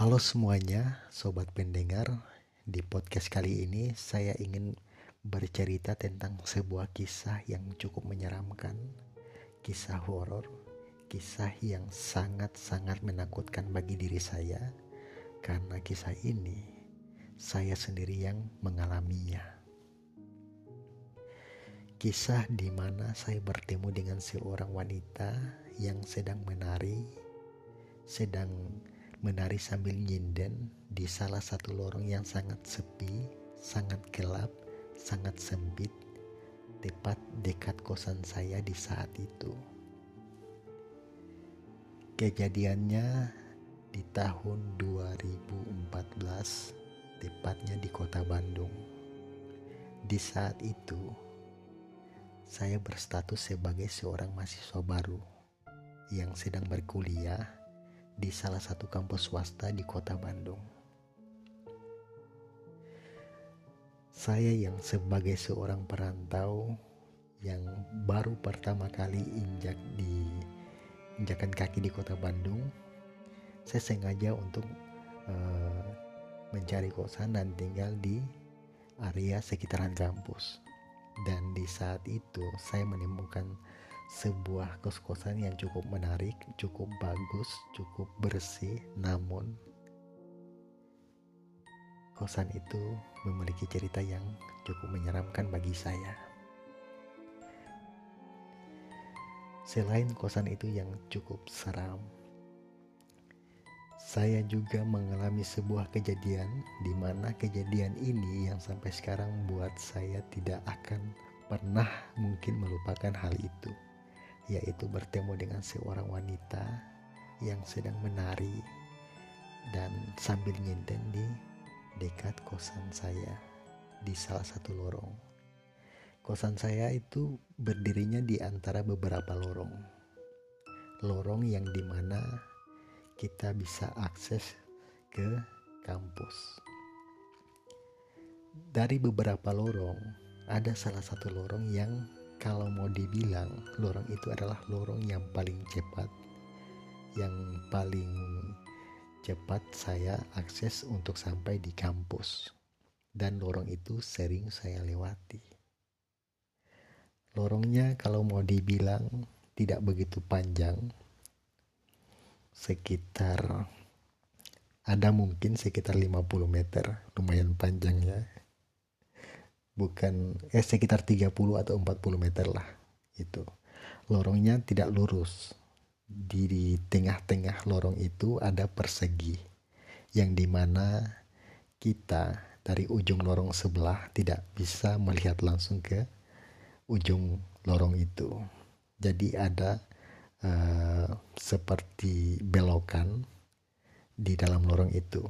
Halo semuanya, sobat pendengar. Di podcast kali ini saya ingin bercerita tentang sebuah kisah yang cukup menyeramkan, kisah horor, kisah yang sangat-sangat menakutkan bagi diri saya karena kisah ini saya sendiri yang mengalaminya. Kisah di mana saya bertemu dengan seorang wanita yang sedang menari, sedang menari sambil nyinden di salah satu lorong yang sangat sepi, sangat gelap, sangat sempit, tepat dekat kosan saya di saat itu. Kejadiannya di tahun 2014, tepatnya di kota Bandung. Di saat itu, saya berstatus sebagai seorang mahasiswa baru yang sedang berkuliah di salah satu kampus swasta di kota Bandung. Saya yang sebagai seorang perantau yang baru pertama kali injak di injakan kaki di kota Bandung, saya sengaja untuk uh, mencari kosan dan tinggal di area sekitaran kampus. Dan di saat itu saya menemukan sebuah kos-kosan yang cukup menarik, cukup bagus, cukup bersih, namun kosan itu memiliki cerita yang cukup menyeramkan bagi saya. Selain kosan itu yang cukup seram, saya juga mengalami sebuah kejadian di mana kejadian ini yang sampai sekarang membuat saya tidak akan pernah mungkin melupakan hal itu yaitu bertemu dengan seorang wanita yang sedang menari dan sambil nyinden di dekat kosan saya di salah satu lorong. Kosan saya itu berdirinya di antara beberapa lorong. Lorong yang di mana kita bisa akses ke kampus. Dari beberapa lorong, ada salah satu lorong yang kalau mau dibilang lorong itu adalah lorong yang paling cepat. Yang paling cepat saya akses untuk sampai di kampus. Dan lorong itu sering saya lewati. Lorongnya kalau mau dibilang tidak begitu panjang. Sekitar ada mungkin sekitar 50 meter. Lumayan panjangnya bukan eh sekitar 30 atau 40 meter lah itu lorongnya tidak lurus. Di, di tengah-tengah lorong itu ada persegi yang di mana kita dari ujung lorong sebelah tidak bisa melihat langsung ke ujung lorong itu. Jadi ada uh, seperti belokan di dalam lorong itu.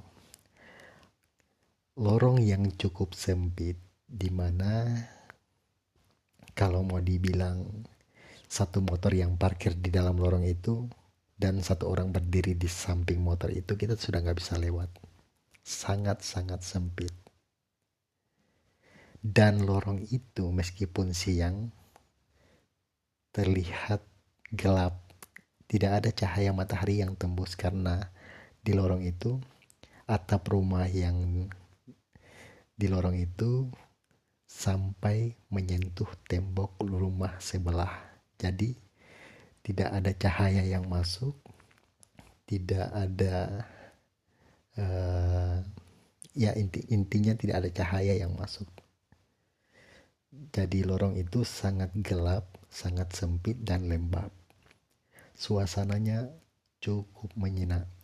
Lorong yang cukup sempit di mana kalau mau dibilang satu motor yang parkir di dalam lorong itu dan satu orang berdiri di samping motor itu kita sudah nggak bisa lewat. Sangat-sangat sempit. Dan lorong itu meskipun siang terlihat gelap. Tidak ada cahaya matahari yang tembus karena di lorong itu atap rumah yang di lorong itu sampai menyentuh tembok rumah sebelah. Jadi tidak ada cahaya yang masuk, tidak ada uh, ya inti intinya tidak ada cahaya yang masuk. Jadi lorong itu sangat gelap, sangat sempit dan lembab. Suasananya cukup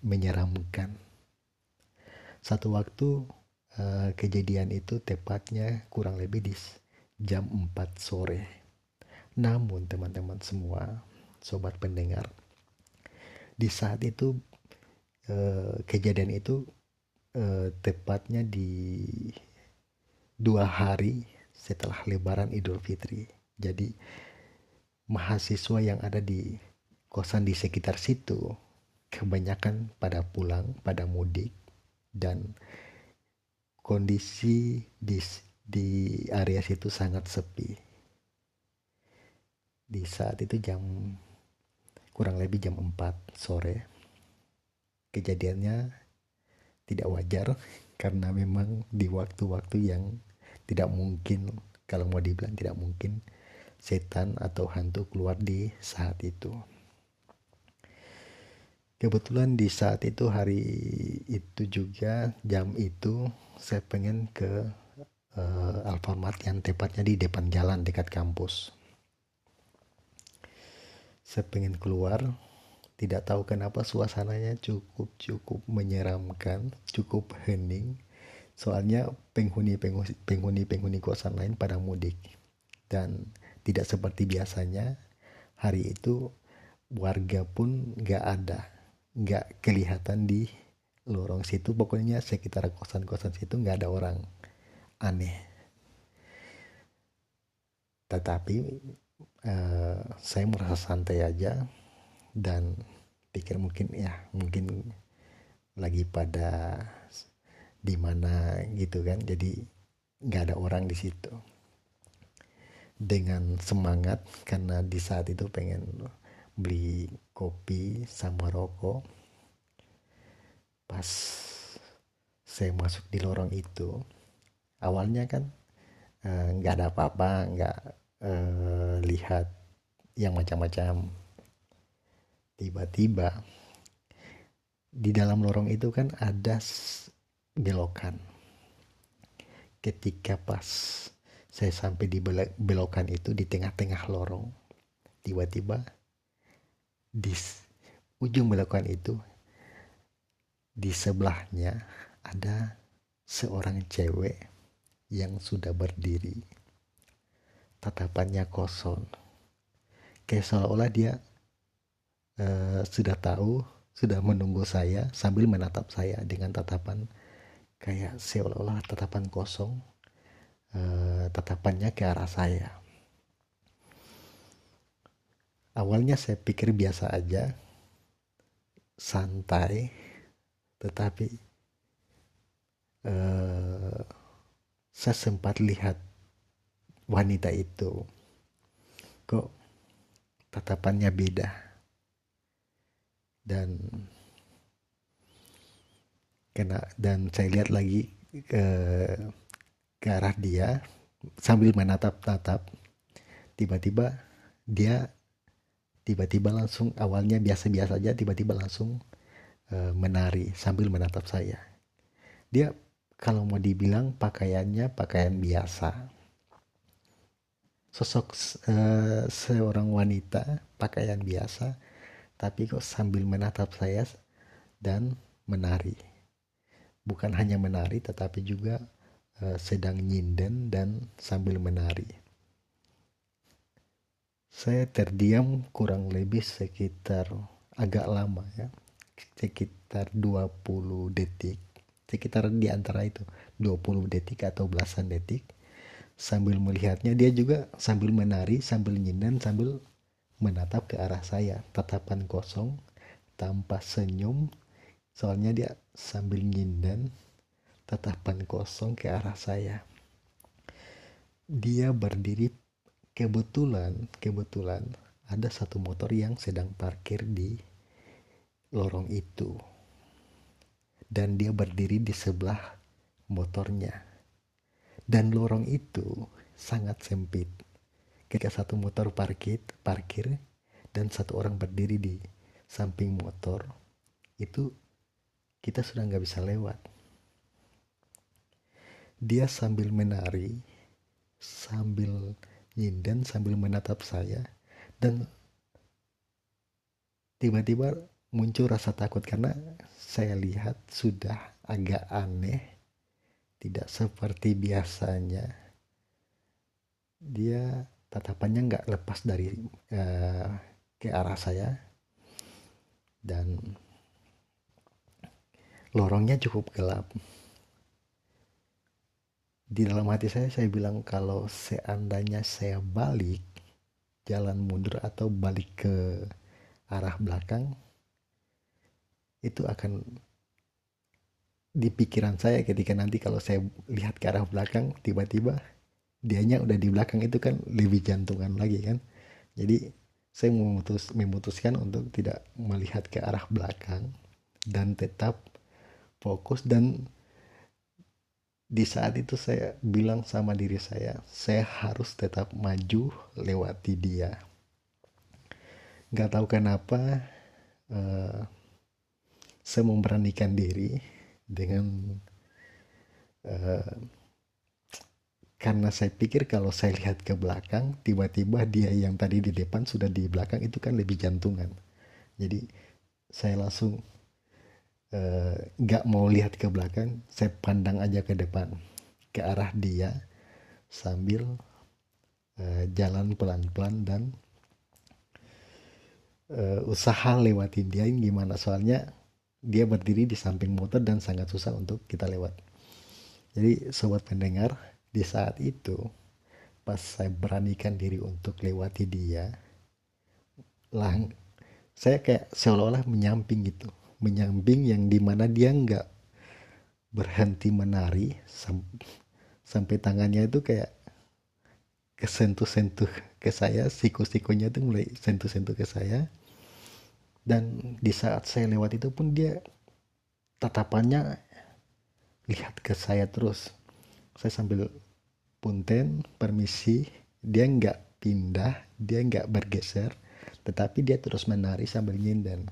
menyeramkan. Satu waktu Eh, kejadian itu tepatnya kurang lebih di jam 4 sore. Namun teman-teman semua, sobat pendengar, di saat itu uh, kejadian itu uh, tepatnya di dua hari setelah Lebaran Idul Fitri. Jadi mahasiswa yang ada di kosan di sekitar situ kebanyakan pada pulang, pada mudik dan kondisi di di area situ sangat sepi. Di saat itu jam kurang lebih jam 4 sore. Kejadiannya tidak wajar karena memang di waktu-waktu yang tidak mungkin kalau mau dibilang tidak mungkin setan atau hantu keluar di saat itu. Kebetulan di saat itu hari itu juga jam itu saya pengen ke uh, Alfamart yang tepatnya di depan jalan dekat kampus. Saya pengen keluar, tidak tahu kenapa suasananya cukup cukup menyeramkan, cukup hening. Soalnya penghuni penghuni penghuni penghuni kosan lain pada mudik dan tidak seperti biasanya hari itu warga pun nggak ada, nggak kelihatan di lorong situ. Pokoknya sekitar kosan-kosan situ nggak ada orang aneh. Tetapi uh, saya merasa santai aja dan pikir mungkin ya mungkin lagi pada di mana gitu kan jadi nggak ada orang di situ dengan semangat karena di saat itu pengen beli kopi sama rokok. Pas saya masuk di lorong itu awalnya kan eh, nggak uh, ada apa-apa nggak uh, lihat yang macam-macam. Tiba-tiba di dalam lorong itu kan ada belokan. Ketika pas saya sampai di belokan itu di tengah-tengah lorong tiba-tiba di ujung belokan itu di sebelahnya ada seorang cewek yang sudah berdiri. Tatapannya kosong. Kayak seolah-olah dia uh, sudah tahu sudah menunggu saya sambil menatap saya dengan tatapan kayak seolah-olah tatapan kosong uh, tatapannya ke arah saya awalnya saya pikir biasa aja santai tetapi uh, saya sempat lihat wanita itu kok tatapannya beda. Dan kena dan saya lihat lagi ke ke arah dia sambil menatap-natap tiba-tiba dia tiba-tiba langsung awalnya biasa-biasa aja tiba-tiba langsung uh, menari sambil menatap saya dia kalau mau dibilang pakaiannya pakaian biasa sosok uh, seorang wanita pakaian biasa tapi kok sambil menatap saya dan menari. Bukan hanya menari tetapi juga uh, sedang nyinden dan sambil menari. Saya terdiam kurang lebih sekitar agak lama ya. Sekitar 20 detik. Sekitar di antara itu 20 detik atau belasan detik sambil melihatnya dia juga sambil menari sambil nyinden sambil menatap ke arah saya, tatapan kosong, tanpa senyum, soalnya dia sambil nyinden, tatapan kosong ke arah saya. Dia berdiri kebetulan, kebetulan ada satu motor yang sedang parkir di lorong itu. Dan dia berdiri di sebelah motornya. Dan lorong itu sangat sempit ketika satu motor parkir parkir dan satu orang berdiri di samping motor itu kita sudah nggak bisa lewat dia sambil menari sambil nyinden sambil menatap saya dan tiba-tiba muncul rasa takut karena saya lihat sudah agak aneh tidak seperti biasanya. Dia tatapannya nggak lepas dari uh, ke arah saya dan lorongnya cukup gelap di dalam hati saya saya bilang kalau seandainya saya balik jalan mundur atau balik ke arah belakang itu akan di pikiran saya ketika nanti kalau saya lihat ke arah belakang tiba-tiba dianya udah di belakang itu kan lebih jantungan lagi kan. Jadi saya memutus, memutuskan untuk tidak melihat ke arah belakang dan tetap fokus dan di saat itu saya bilang sama diri saya saya harus tetap maju lewati dia. Nggak tahu kenapa uh, saya memberanikan diri dengan uh, karena saya pikir kalau saya lihat ke belakang tiba-tiba dia yang tadi di depan sudah di belakang itu kan lebih jantungan. Jadi saya langsung nggak uh, mau lihat ke belakang saya pandang aja ke depan ke arah dia sambil uh, jalan pelan-pelan dan uh, usaha lewatin dia ini gimana. Soalnya dia berdiri di samping motor dan sangat susah untuk kita lewat. Jadi sobat pendengar di saat itu pas saya beranikan diri untuk lewati dia lang saya kayak seolah-olah menyamping gitu menyamping yang di mana dia nggak berhenti menari sam sampai tangannya itu kayak kesentuh-sentuh ke saya siku-sikunya itu mulai sentuh-sentuh ke saya. Dan di saat saya lewat itu pun dia tatapannya lihat ke saya terus. Saya sambil punten permisi dia nggak pindah dia nggak bergeser tetapi dia terus menari sambil nyinden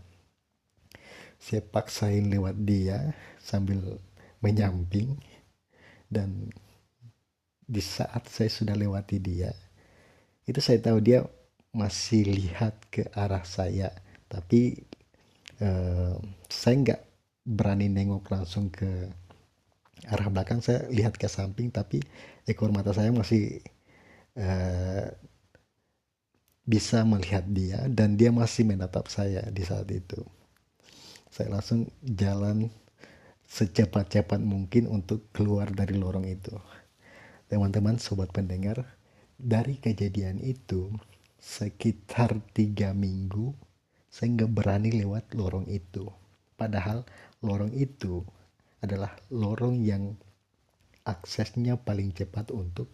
saya paksain lewat dia sambil menyamping. Dan di saat saya sudah lewati dia itu saya tahu dia masih lihat ke arah saya. Tapi uh, saya nggak berani nengok langsung ke arah belakang. Saya lihat ke samping tapi ekor mata saya masih uh, bisa melihat dia dan dia masih menatap saya di saat itu saya langsung jalan secepat-cepat mungkin untuk keluar dari lorong itu. Teman-teman, sobat pendengar, dari kejadian itu sekitar tiga minggu saya nggak berani lewat lorong itu. Padahal lorong itu adalah lorong yang aksesnya paling cepat untuk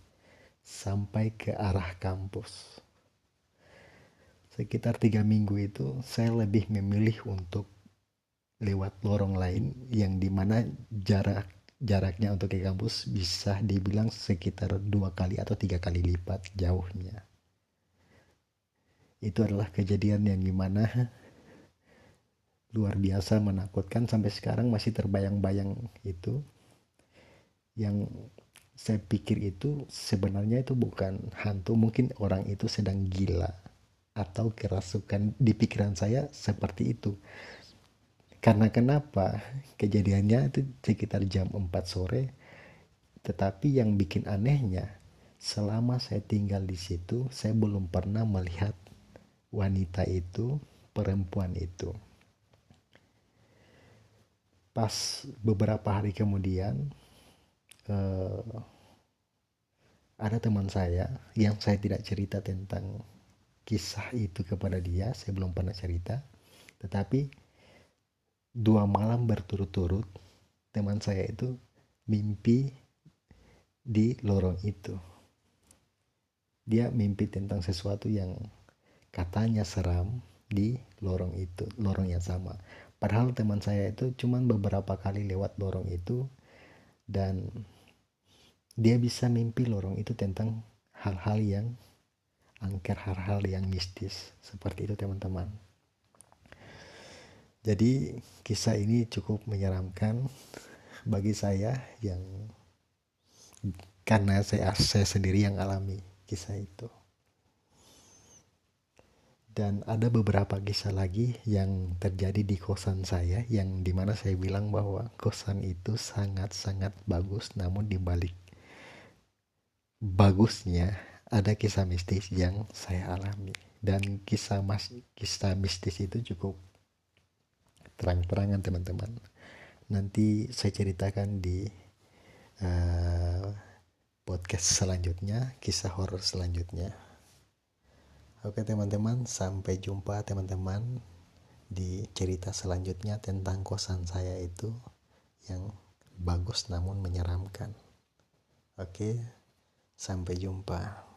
sampai ke arah kampus. Sekitar tiga minggu itu saya lebih memilih untuk lewat lorong lain yang di mana jarak jaraknya untuk ke kampus bisa dibilang sekitar dua kali atau tiga kali lipat jauhnya. Itu adalah kejadian yang gimana luar biasa menakutkan sampai sekarang masih terbayang-bayang itu. Yang saya pikir itu sebenarnya itu bukan hantu mungkin orang itu sedang gila atau kerasukan di pikiran saya seperti itu karena kenapa? Kejadiannya itu sekitar jam 4 sore. Tetapi yang bikin anehnya, selama saya tinggal di situ, saya belum pernah melihat wanita itu, perempuan itu. Pas beberapa hari kemudian, eh, ada teman saya yang saya tidak cerita tentang kisah itu kepada dia, saya belum pernah cerita. Tetapi dua malam berturut-turut teman saya itu mimpi di lorong itu. Dia mimpi tentang sesuatu yang katanya seram di lorong itu, lorong yang sama. Padahal teman saya itu cuma beberapa kali lewat lorong itu dan dia bisa mimpi lorong itu tentang hal-hal yang angker hal-hal yang mistis seperti itu teman-teman. Jadi kisah ini cukup menyeramkan bagi saya yang karena saya saya sendiri yang alami kisah itu. Dan ada beberapa kisah lagi yang terjadi di kosan saya yang di mana saya bilang bahwa kosan itu sangat-sangat bagus namun dibalik bagusnya ada kisah mistis yang saya alami dan kisah mas kisah mistis itu cukup terang-terangan teman-teman. Nanti saya ceritakan di uh, podcast selanjutnya kisah horor selanjutnya. Oke teman-teman sampai jumpa teman-teman di cerita selanjutnya tentang kosan saya itu yang bagus namun menyeramkan. Oke sampai jumpa